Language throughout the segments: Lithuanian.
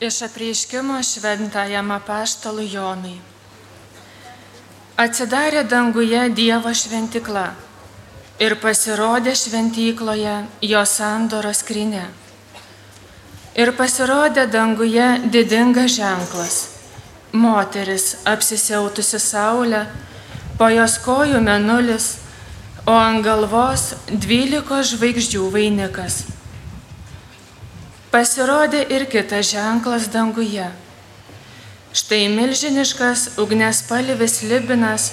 Iš apreiškimo šventajam apaštalui Jonui. Atsidarė danguje Dievo šventikla ir pasirodė šventykloje jo sandoro skrinė. Ir pasirodė danguje didingas ženklas - moteris apsisiautusi saulę, po jos kojų menulis, o ant galvos dvylikos žvaigždžių vainikas pasirodė ir kitas ženklas danguje. Štai milžiniškas ugnespalvis libinas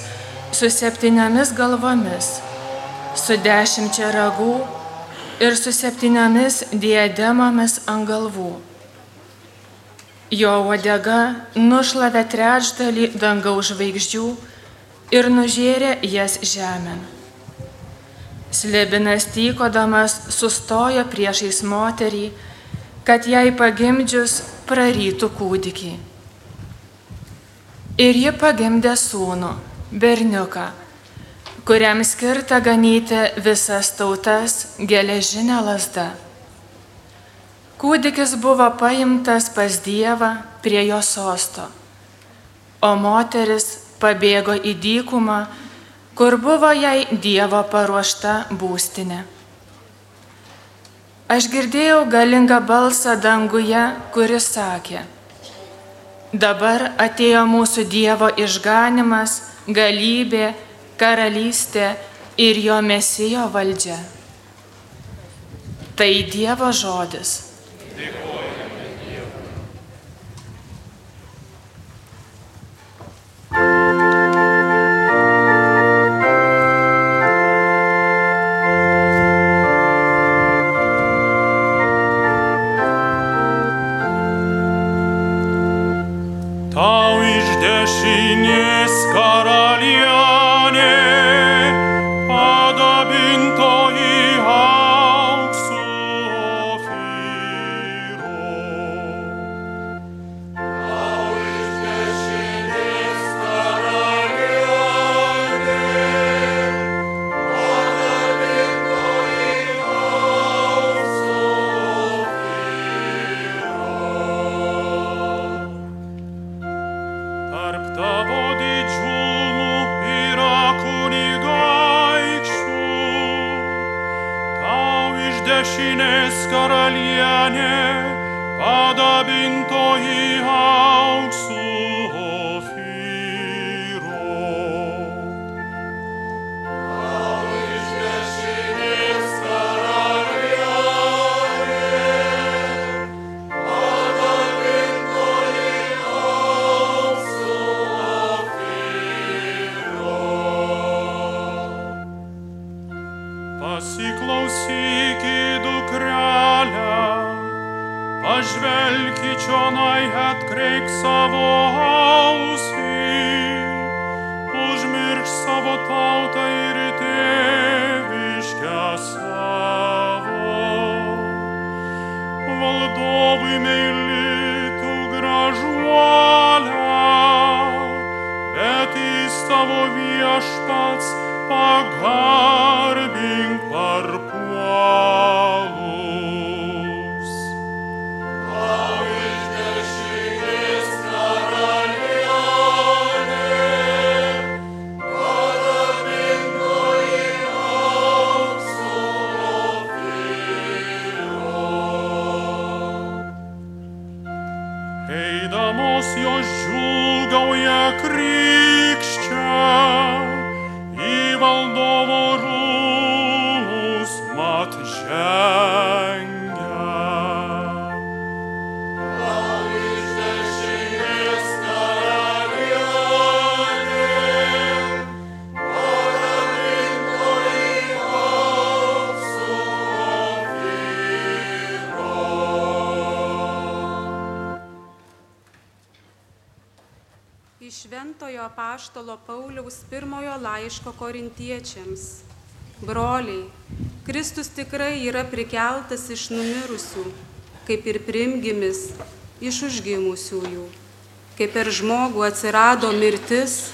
su septyniomis galvomis, su dešimčia ragų ir su septyniomis diademomis ant galvų. Jo uodega nušlavė trečdalį dangaus žvaigždžių ir nužėrė jas žemėn. Slibinas tykodamas sustojo priešais moterį, kad jai pagimdžius prarytų kūdikį. Ir ji pagimdė sūnų, berniuką, kuriam skirta ganyti visas tautas geležinę lasdą. Kūdikis buvo paimtas pas Dievą prie jo sosto, o moteris pabėgo į dykumą, kur buvo jai Dievo paruošta būstinė. Aš girdėjau galingą balsą danguje, kuris sakė, dabar atėjo mūsų Dievo išganimas, galybė, karalystė ir jo mesijo valdžia. Tai Dievo žodis. Dėkojame apaštalo Pauliaus pirmojo laiško korintiečiams. Broliai, Kristus tikrai yra prikeltas iš numirusių, kaip ir primgimis iš užgimusiųjų. Kaip per žmogų atsirado mirtis,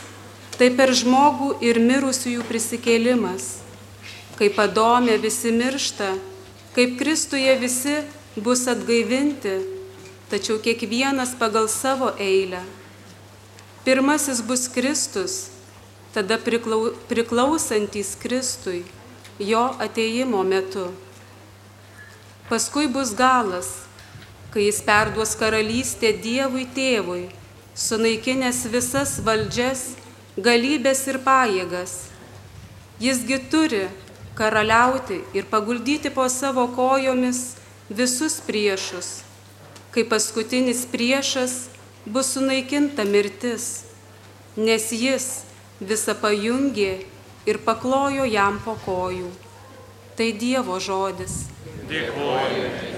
taip per žmogų ir mirusiųjų prisikėlimas. Kaip padomė visi miršta, kaip Kristuje visi bus atgaivinti, tačiau kiekvienas pagal savo eilę. Pirmasis bus Kristus, tada priklau, priklausantis Kristui jo ateimo metu. Paskui bus galas, kai jis perduos karalystę Dievui tėvui, sunaikinęs visas valdžias, galybės ir pajėgas. Jisgi turi karaliauti ir paguldyti po savo kojomis visus priešus, kai paskutinis priešas bus sunaikinta mirtis, nes jis visą pajungė ir paklojo jam po kojų. Tai Dievo žodis. Dėkuoju.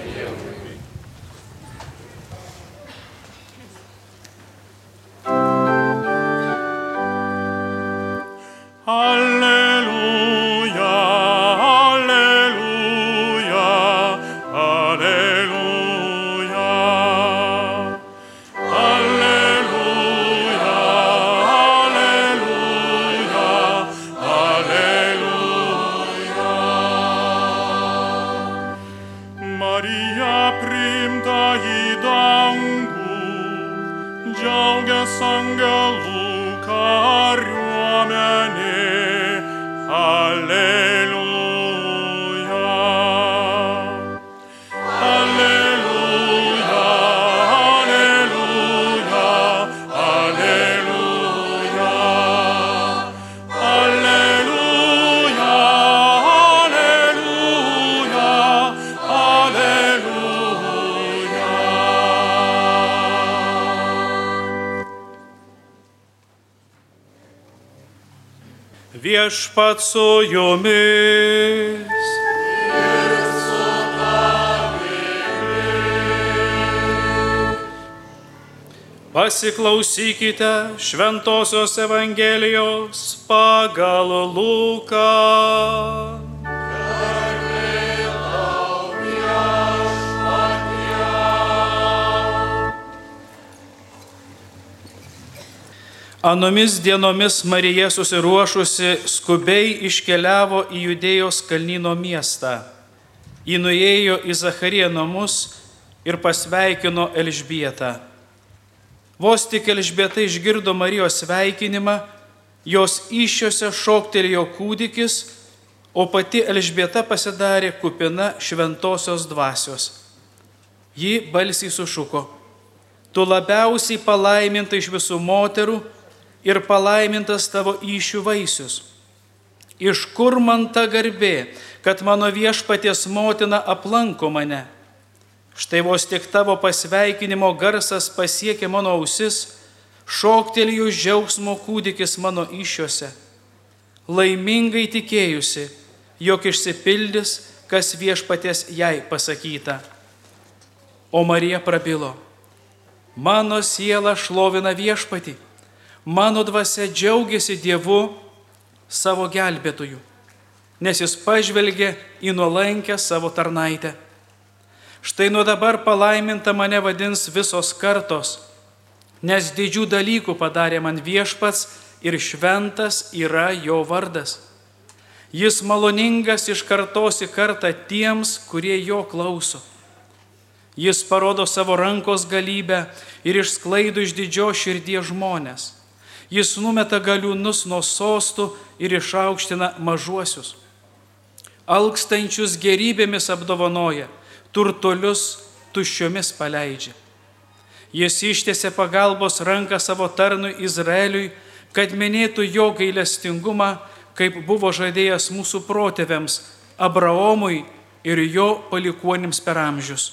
Viešpat su jumis. Pasiklausykite Šventojios Evangelijos pagal Luką. Anomis dienomis Marija susiruošusi skubiai iškeliavo į Judėjos kalnyno miestą. Ji nuėjo į Zachariją namus ir pasveikino Elžbietą. Vos tik Elžbieta išgirdo Marijos sveikinimą, jos iššiose šoktelėjo kūdikis, o pati Elžbieta pasidarė kupina šventosios dvasios. Ji balsiai sušuko, tu labiausiai palaiminta iš visų moterų, ir palaimintas tavo iššių vaisius. Iš kur man ta garbė, kad mano viešpaties motina aplanko mane? Štai vos tik tavo pasveikinimo garsas pasiekė mano ausis, šoktelėjų džiaugsmo kūdikis mano iššiose. Laimingai tikėjusi, jog išsipildys, kas viešpaties jai pasakyta. O Marija prabilo, mano siela šlovina viešpatį Mano dvasia džiaugiasi Dievu savo gelbėtoju, nes jis pažvelgė į nuolankę savo tarnaitę. Štai nuo dabar palaiminta mane vadins visos kartos, nes didžių dalykų padarė man viešpats ir šventas yra jo vardas. Jis maloningas iš kartos į kartą tiems, kurie jo klauso. Jis parodo savo rankos galybę ir išsklaido iš didžio širdies žmonės. Jis numeta galiūnus nuo sostų ir išaukština mažuosius. Alkstančius gerybėmis apdovanoja, turtuolius tuščiomis paleidžia. Jis ištėse pagalbos ranką savo tarnui Izraeliui, kad minėtų jo gailestingumą, kaip buvo žadėjęs mūsų protėviams Abraomui ir jo palikuonims per amžius.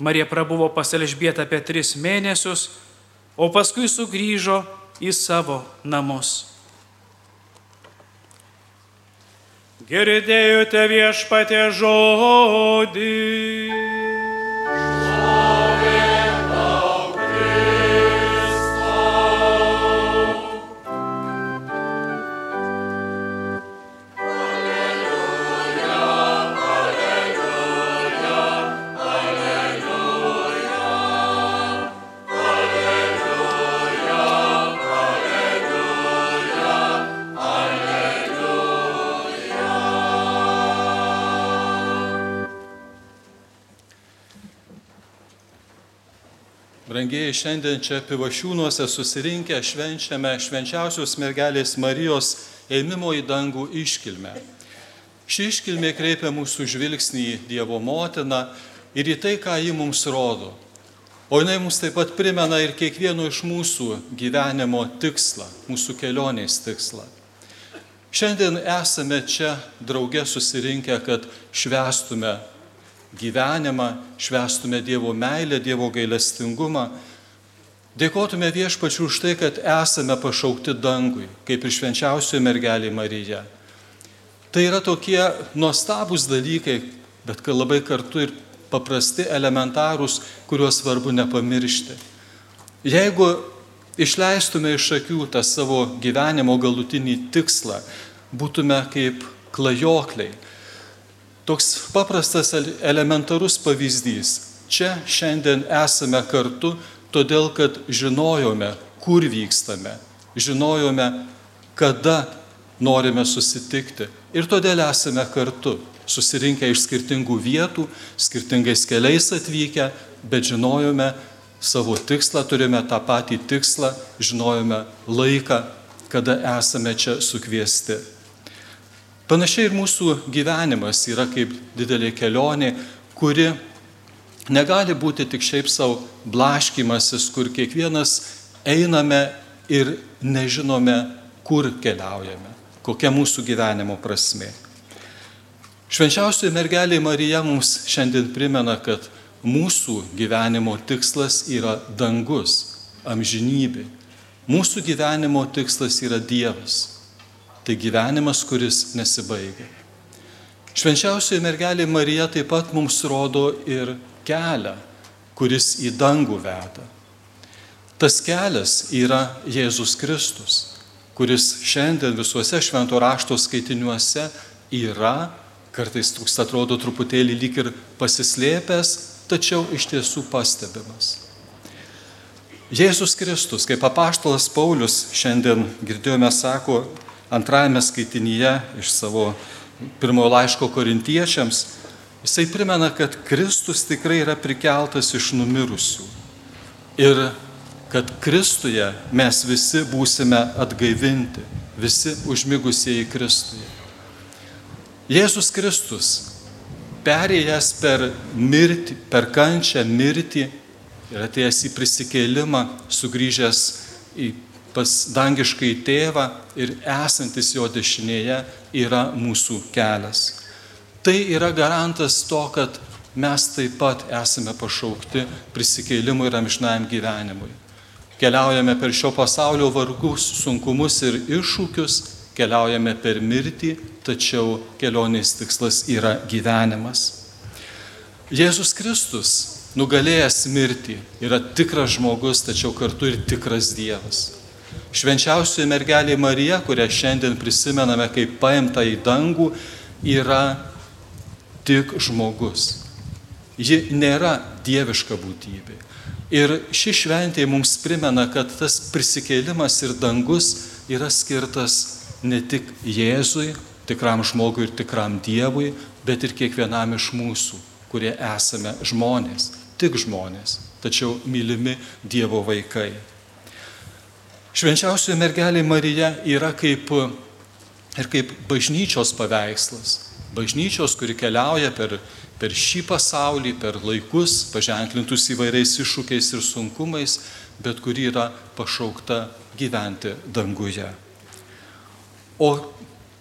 Marija prabuvo pas Elžbietą apie tris mėnesius, o paskui sugrįžo į savo namus. Girdėjote viešpatė žodį. Brangiai šiandien čia pivašiūnuose susirinkę švenčiame švenčiausios mergelės Marijos ėmimo į dangų iškilmę. Ši iškilmė kreipia mūsų žvilgsnį į Dievo motiną ir į tai, ką ji mums rodo. O jinai mums taip pat primena ir kiekvieno iš mūsų gyvenimo tikslą, mūsų kelionės tikslą. Šiandien esame čia drauge susirinkę, kad švestume gyvenimą, švestume Dievo meilę, Dievo gailestingumą. Dėkotume viešpačiu už tai, kad esame pašaukti dangui, kaip ir švenčiausioji mergelė Marija. Tai yra tokie nuostabūs dalykai, bet labai kartu ir paprasti, elementarūs, kuriuos svarbu nepamiršti. Jeigu išleistume iš akių tą savo gyvenimo galutinį tikslą, būtume kaip klajokliai, Toks paprastas elementarus pavyzdys. Čia šiandien esame kartu, todėl kad žinojome, kur vykstame, žinojome, kada norime susitikti. Ir todėl esame kartu, susirinkę iš skirtingų vietų, skirtingais keliais atvykę, bet žinojome savo tikslą, turime tą patį tikslą, žinojome laiką, kada esame čia sukviesti. Panašiai ir mūsų gyvenimas yra kaip didelė kelionė, kuri negali būti tik šiaip savo blaškimasis, kur kiekvienas einame ir nežinome, kur keliaujame, kokia mūsų gyvenimo prasme. Švenčiausioji mergelė Marija mums šiandien primena, kad mūsų gyvenimo tikslas yra dangus, amžinybė. Mūsų gyvenimo tikslas yra Dievas. Tai gyvenimas, kuris nesibaigia. Švenčiausioji mergelė Marija taip pat mums rodo ir kelią, kuris į dangų veda. Tas kelias yra Jėzus Kristus, kuris šiandien visuose švento rašto skaitiniuose yra, kartais toks atrodo truputėlį lyg ir pasislėpęs, tačiau iš tiesų pastebimas. Jėzus Kristus, kaip apaštalas Paulius šiandien girdėjome, sako, antrajame skaitinyje iš savo pirmojo laiško korintiečiams, jisai primena, kad Kristus tikrai yra prikeltas iš numirusių. Ir kad Kristuje mes visi būsime atgaivinti, visi užmigusieji Kristuje. Jėzus Kristus, perėjęs per mirtį, per kančią mirtį ir atėjęs į prisikėlimą, sugrįžęs į pas dangiškai tėvą ir esantis jo dešinėje yra mūsų kelias. Tai yra garantas to, kad mes taip pat esame pašaukti prisikeilimui ir amžinajam gyvenimui. Keliaujame per šio pasaulio vargus, sunkumus ir iššūkius, keliaujame per mirtį, tačiau kelionės tikslas yra gyvenimas. Jėzus Kristus, nugalėjęs mirtį, yra tikras žmogus, tačiau kartu ir tikras Dievas. Švenčiausioji mergelė Marija, kurią šiandien prisimename kaip paimta į dangų, yra tik žmogus. Ji nėra dieviška būtybė. Ir ši šventė mums primena, kad tas prisikėlimas ir dangus yra skirtas ne tik Jėzui, tikram žmogui ir tikram Dievui, bet ir kiekvienam iš mūsų, kurie esame žmonės, tik žmonės, tačiau mylimi Dievo vaikai. Švenčiausioji mergelė Marija yra kaip ir kaip bažnyčios paveikslas. Bažnyčios, kuri keliauja per, per šį pasaulį, per laikus, paženklintus įvairiais iššūkiais ir sunkumais, bet kuri yra pašaukta gyventi danguje. O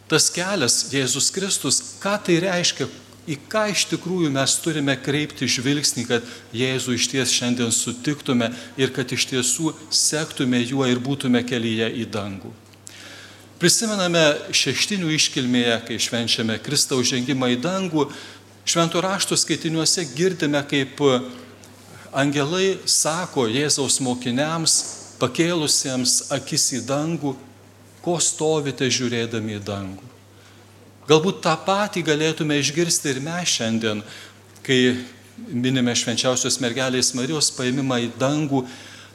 tas kelias, Jėzus Kristus, ką tai reiškia, į ką iš tikrųjų mes turime kreipti žvilgsnį, kad Jėzų iš ties šiandien sutiktume ir kad iš tiesų sektume juo ir būtume kelyje į dangų. Prisimename šeštinių iškilmėje, kai švenčiame Kristaus žengimą į dangų, šventų raštų skaitiniuose girdime, kaip angelai sako Jėzaus mokiniams, pakėlusiems akis į dangų, ko stovite žiūrėdami į dangų. Galbūt tą patį galėtume išgirsti ir mes šiandien, kai minime švenčiausios mergelės Marijos paėmimą į dangų,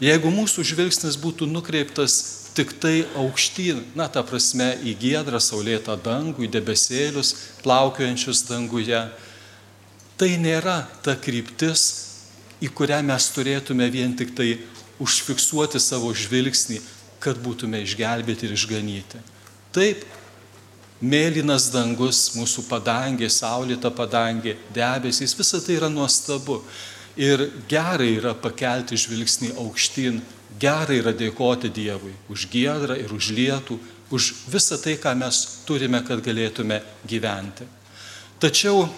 jeigu mūsų žvilgsnis būtų nukreiptas tik tai aukštyn, na, ta prasme, į giedrą saulėtą dangų, į debesėlius, plaukiojančius danguje, tai nėra ta kryptis, į kurią mes turėtume vien tik tai užfiksuoti savo žvilgsnį, kad būtume išgelbėti ir išganyti. Taip, mėlynas dangus, mūsų padangė, saulėta padangė, debesys, visa tai yra nuostabu. Ir gerai yra pakelti žvilgsnį aukštyn, gerai yra dėkoti Dievui už giedrą ir už lietų, už visą tai, ką mes turime, kad galėtume gyventi. Tačiau,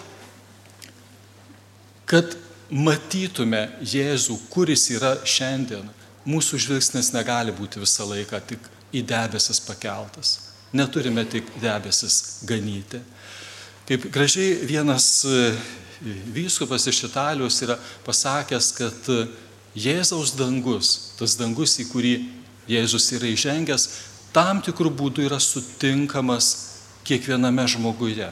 kad matytume Jėzų, kuris yra šiandien, mūsų žvilgsnis negali būti visą laiką tik į debesis pakeltas. Neturime tik debesis ganyti. Kaip gražiai vienas e, vyskupas iš Italijos yra pasakęs, kad e, Jėzaus dangus, tas dangus, į kurį Jėzus yra įžengęs, tam tikrų būdų yra sutinkamas kiekviename žmoguje,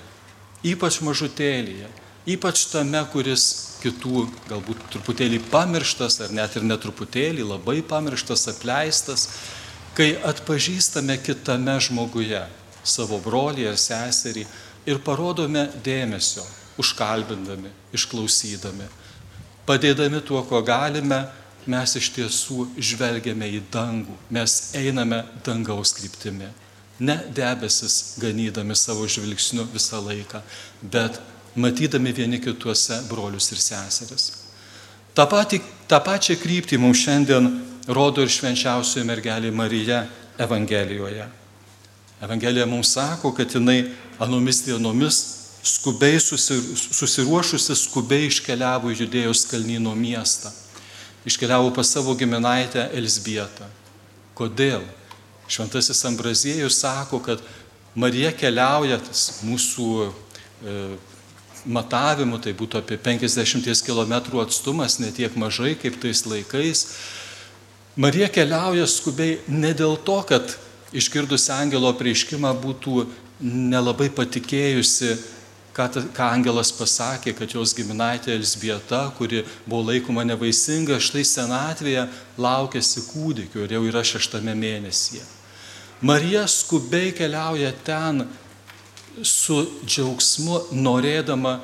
ypač mažutėlėje, ypač tame, kuris kitų galbūt truputėlį pamirštas ar net ir netruputėlį labai pamirštas, apleistas, kai atpažįstame kitame žmoguje savo brolį ar seserį ir parodome dėmesio, užkalbindami, išklausydami, padėdami tuo, ko galime, mes iš tiesų žvelgiame į dangų, mes einame dangaus kryptimi. Ne debesis ganydami savo žvilgsniu visą laiką, bet matydami vieni kituose brolius ir seseris. Ta, pati, tą pačią kryptį mums šiandien rodo ir švenčiausioji mergelė Marija Evangelijoje. Evangelija mums sako, kad jinai anomis dienomis skubiai susiruošusi, skubiai iškeliavo į Judėjos kalnyno miestą. Iškeliavo pas savo giminaitę Elsbietą. Kodėl? Šventasis Ambraziejus sako, kad Marija keliauja, mūsų e, matavimų, tai būtų apie 50 km atstumas, netiek mažai kaip tais laikais. Marija keliauja skubiai ne dėl to, kad išgirdus angelo prieiškimą būtų nelabai patikėjusi, ką, ką angelas pasakė, kad jos giminaitė Elsbieta, kuri buvo laikoma nevaisinga, štai senatvėje laukėsi kūdikio ir jau yra šeštame mėnesyje. Marija skubiai keliauja ten, su džiaugsmu norėdama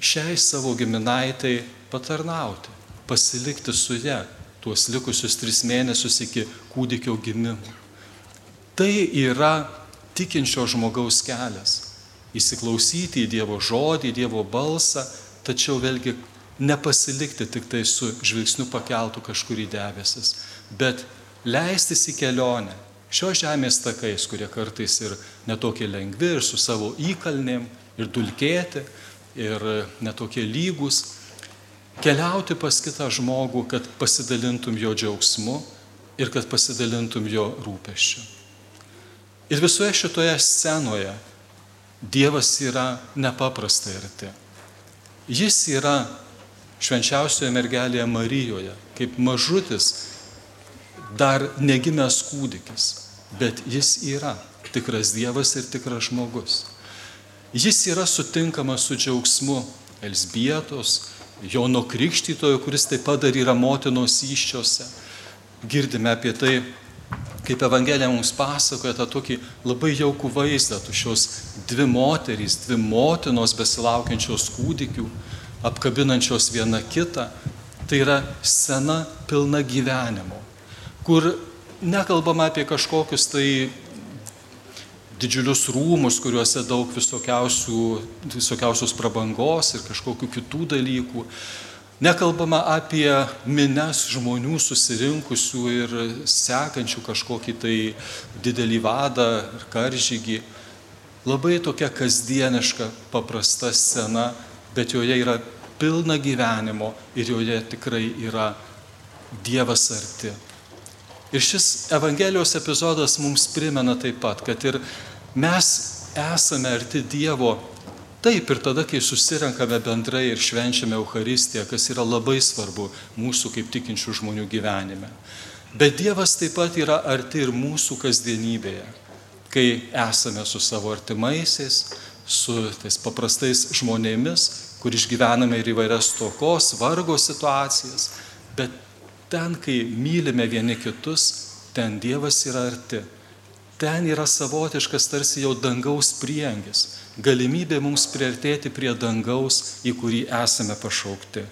šiai savo giminaitai patarnauti, pasilikti su ją tuos likusius tris mėnesius iki kūdikio gimimo. Tai yra tikinčio žmogaus kelias. Įsiklausyti į Dievo žodį, į Dievo balsą, tačiau vėlgi nepasilikti tik tai su žvilgsniu pakeltų kažkur į debesis, bet leistis į kelionę, šios žemės takais, kurie kartais ir netokie lengvi, ir su savo įkalnėm, ir dulkėti, ir netokie lygus, keliauti pas kitą žmogų, kad pasidalintum jo džiaugsmu ir kad pasidalintum jo rūpeščiu. Ir visoje šitoje scenoje Dievas yra nepaprastai arti. Jis yra švenčiausioje mergelėje Marijoje, kaip mažutis, dar negimęs kūdikis bet jis yra tikras Dievas ir tikras žmogus. Jis yra sutinkamas su džiaugsmu Elsbietos, Jono Krikštytojo, kuris taip pat dar yra motinos iščiose. Girdime apie tai, kaip Evangelija mums pasakoja tą tokį labai jaukų vaizdą, tu šios dvi moterys, dvi motinos besilaukiančios kūdikių, apkabinančios viena kitą. Tai yra sena pilna gyvenimo, kur nekalbama apie kažkokius tai didžiulius rūmus, kuriuose daug visokiausios prabangos ir kažkokių kitų dalykų. Nekalbama apie mines žmonių susirinkusių ir sekančių kažkokį tai didelį vadą ar karžygį. Labai tokia kasdieniška, paprasta scena, bet joje yra pilna gyvenimo ir joje tikrai yra Dievas arti. Ir šis Evangelijos epizodas mums primena taip pat, kad ir mes esame arti Dievo taip ir tada, kai susirenkame bendrai ir švenčiame Euharistiją, kas yra labai svarbu mūsų kaip tikinčių žmonių gyvenime. Bet Dievas taip pat yra arti ir mūsų kasdienybėje, kai esame su savo artimaisiais, su tais paprastais žmonėmis, kur išgyvename ir įvairias tokos, vargo situacijas, bet Ten, kai mylime vieni kitus, ten Dievas yra arti. Ten yra savotiškas tarsi jau dangaus priengis, galimybė mums priartėti prie dangaus, į kurį esame pašaukti.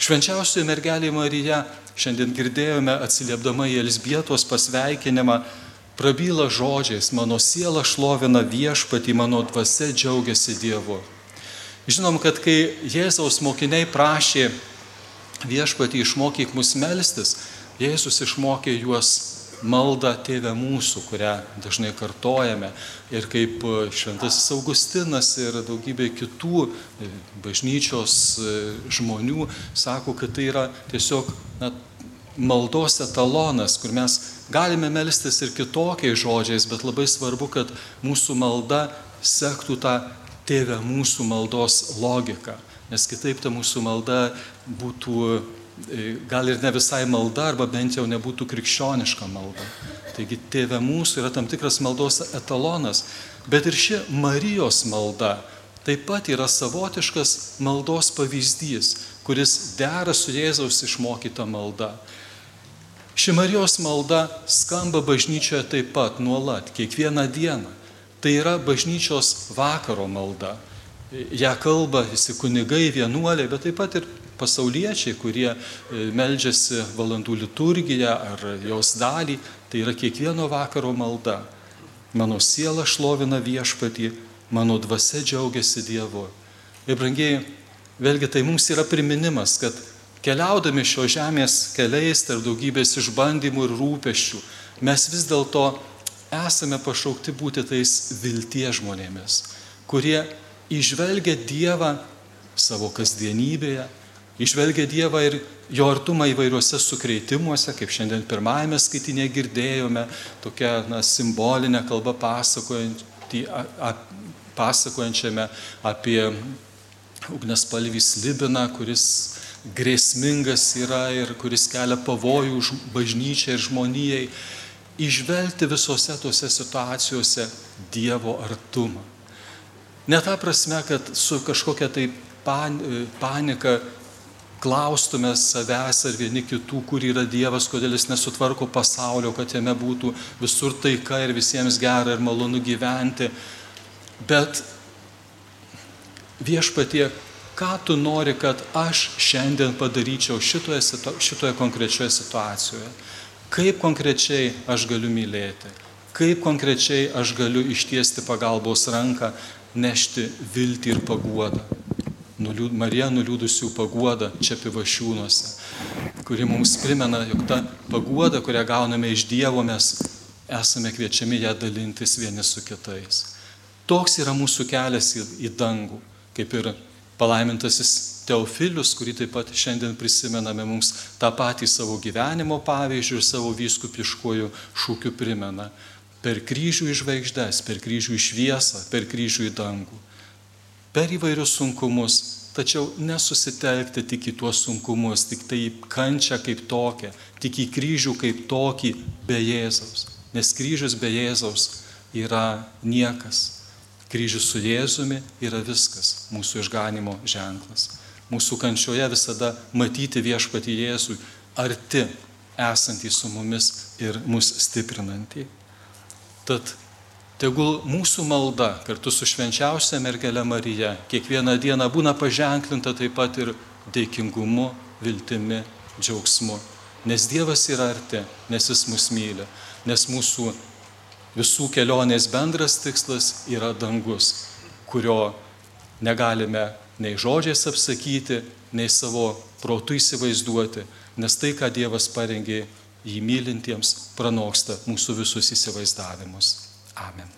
Švenčiausioji mergelė Marija, šiandien girdėjome atsiliepdama į Elsbietos pasveikinimą, prabyla žodžiais, mano siela šlovina viešpatį, mano dvasia džiaugiasi Dievu. Žinom, kad kai Jėzaus mokiniai prašė viešpatį išmokyk mus melstis, Jėzus išmokė juos maldą Tėvę mūsų, kurią dažnai kartojame. Ir kaip Šventasis Augustinas ir daugybė kitų e, bažnyčios e, žmonių sako, kad tai yra tiesiog na, maldos etalonas, kur mes galime melstis ir kitokiais žodžiais, bet labai svarbu, kad mūsų malda sektų tą Tėvę mūsų maldos logiką. Nes kitaip ta mūsų malda būtų E, gal ir ne visai malda, arba bent jau nebūtų krikščioniška malda. Taigi tėvė mūsų yra tam tikras maldos etalonas, bet ir ši Marijos malda taip pat yra savotiškas maldos pavyzdys, kuris dera su Jėzaus išmokyta malda. Ši Marijos malda skamba bažnyčioje taip pat nuolat, kiekvieną dieną. Tai yra bažnyčios vakaro malda. Ja kalba visi kunigai, vienuoliai, bet taip pat ir pasauliečiai, kurie e, meldžiasi valandų liturgiją ar jos dalį, tai yra kiekvieno vakaro malda. Mano siela šlovina viešpatį, mano dvasia džiaugiasi Dievu. Ir brangiai, vėlgi tai mums yra priminimas, kad keliaudami šio žemės keliais tarp daugybės išbandymų ir rūpeščių, mes vis dėlto esame pašaukti būti tais vilties žmonėmis, kurie išvelgia Dievą savo kasdienybėje, Išvelgia Dievą ir jo artumą įvairiuose sukreitimuose, kaip šiandien pirmajame skaitinė girdėjome, tokia na, simbolinė kalba pasakojančiame apie ugnespalvį slibiną, kuris grėsmingas yra ir kuris kelia pavojų bažnyčiai ir žmonijai. Išvelgti visose tose situacijose Dievo artumą. Ne ta prasme, kad su kažkokia tai pan, panika klaustume savęs ar vieni kitų, kur yra Dievas, kodėl jis nesutvarko pasaulio, kad jame būtų visur taika ir visiems gera ir malonu gyventi. Bet viešpatie, ką tu nori, kad aš šiandien padaryčiau šitoje, šitoje konkrečioje situacijoje? Kaip konkrečiai aš galiu mylėti? Kaip konkrečiai aš galiu ištiesti pagalbos ranką, nešti viltį ir paguodą? Nuliūd, Marija nuliūdusių paguoda čia pivašiūnuose, kuri mums primena, jog ta paguoda, kurią gauname iš Dievo, mes esame kviečiami ją dalintis vieni su kitais. Toks yra mūsų kelias į, į dangų, kaip ir palaimintasis Teofilius, kurį taip pat šiandien prisimename, mums tą patį savo gyvenimo pavyzdžių ir savo vyskupiškojų šūkių primena. Per kryžių į žvaigždės, per kryžių į šviesą, per kryžių į dangų per įvairius sunkumus, tačiau nesusitelkti tik į tuos sunkumus, tik tai į kančią kaip tokią, tik į kryžių kaip tokį be Jėzaus. Nes kryžius be Jėzaus yra niekas. Kryžius su Jėzumi yra viskas, mūsų išganimo ženklas. Mūsų kančioje visada matyti viešpati Jėzui arti esantį su mumis ir mus stiprinantį. Tad Tegul mūsų malda kartu su švenčiausia mergelė Marija kiekvieną dieną būna paženklinta taip pat ir dėkingumu, viltimi, džiaugsmu. Nes Dievas yra arti, nes Jis mus myli, nes mūsų visų kelionės bendras tikslas yra dangus, kurio negalime nei žodžiais apsakyti, nei savo protų įsivaizduoti, nes tai, ką Dievas parengė jį mylintiems, pranoksta mūsų visus įsivaizdavimus. Amen.